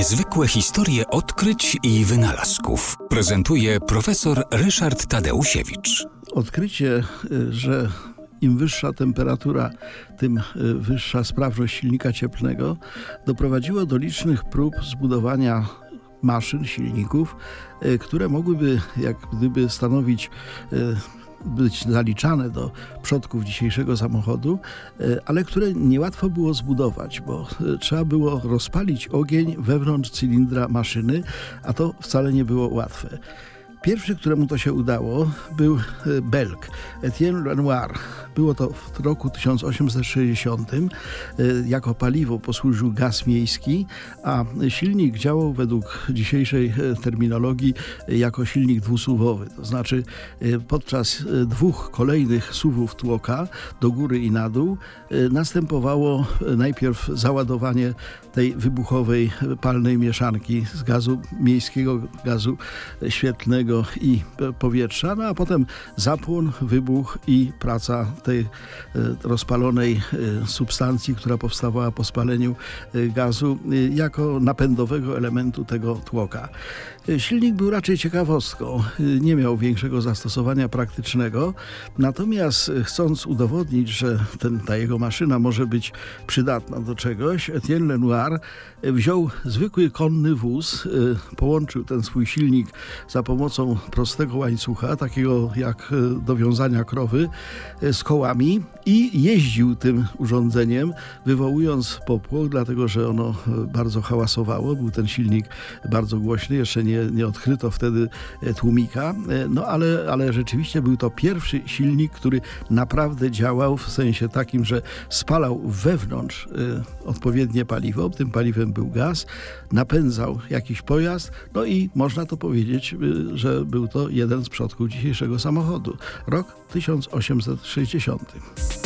Niezwykłe historie odkryć i wynalazków prezentuje profesor Ryszard Tadeusiewicz. Odkrycie, y, że im wyższa temperatura, tym y, wyższa sprawność silnika cieplnego, doprowadziło do licznych prób zbudowania maszyn, silników, y, które mogłyby jak gdyby stanowić być zaliczane do przodków dzisiejszego samochodu, e, ale które niełatwo było zbudować, bo e, trzeba było rozpalić ogień wewnątrz cylindra maszyny, a to wcale nie było łatwe. Pierwszy, któremu to się udało, był e, Belg, Etienne Lenoir. Było to w roku 1860. E, jako paliwo posłużył gaz miejski, a silnik działał według dzisiejszej e, terminologii jako silnik dwusuwowy. To znaczy podczas dwóch kolejnych suwów tłoka do góry i na dół następowało najpierw załadowanie tej wybuchowej palnej mieszanki z gazu miejskiego, gazu świetlnego i powietrza, no a potem zapłon, wybuch i praca tej e, rozpalonej e, substancji, która powstawała po spaleniu e, gazu jako napędowego elementu tego tłoka. Silnik był raczej ciekawostką, nie miał większego zastosowania praktycznego, natomiast chcąc udowodnić, że ten, ta jego maszyna może być przydatna do czegoś, Etienne Lenoir wziął zwykły konny wóz, połączył ten swój silnik za pomocą pomocą prostego łańcucha, takiego jak e, do wiązania krowy, e, z kołami i jeździł tym urządzeniem, wywołując popłoch, dlatego że ono e, bardzo hałasowało. Był ten silnik bardzo głośny, jeszcze nie, nie odkryto wtedy tłumika, no ale, ale rzeczywiście był to pierwszy silnik, który naprawdę działał w sensie takim, że spalał wewnątrz odpowiednie paliwo, tym paliwem był gaz, napędzał jakiś pojazd, no i można to powiedzieć, że że był to jeden z przodków dzisiejszego samochodu. Rok 1860.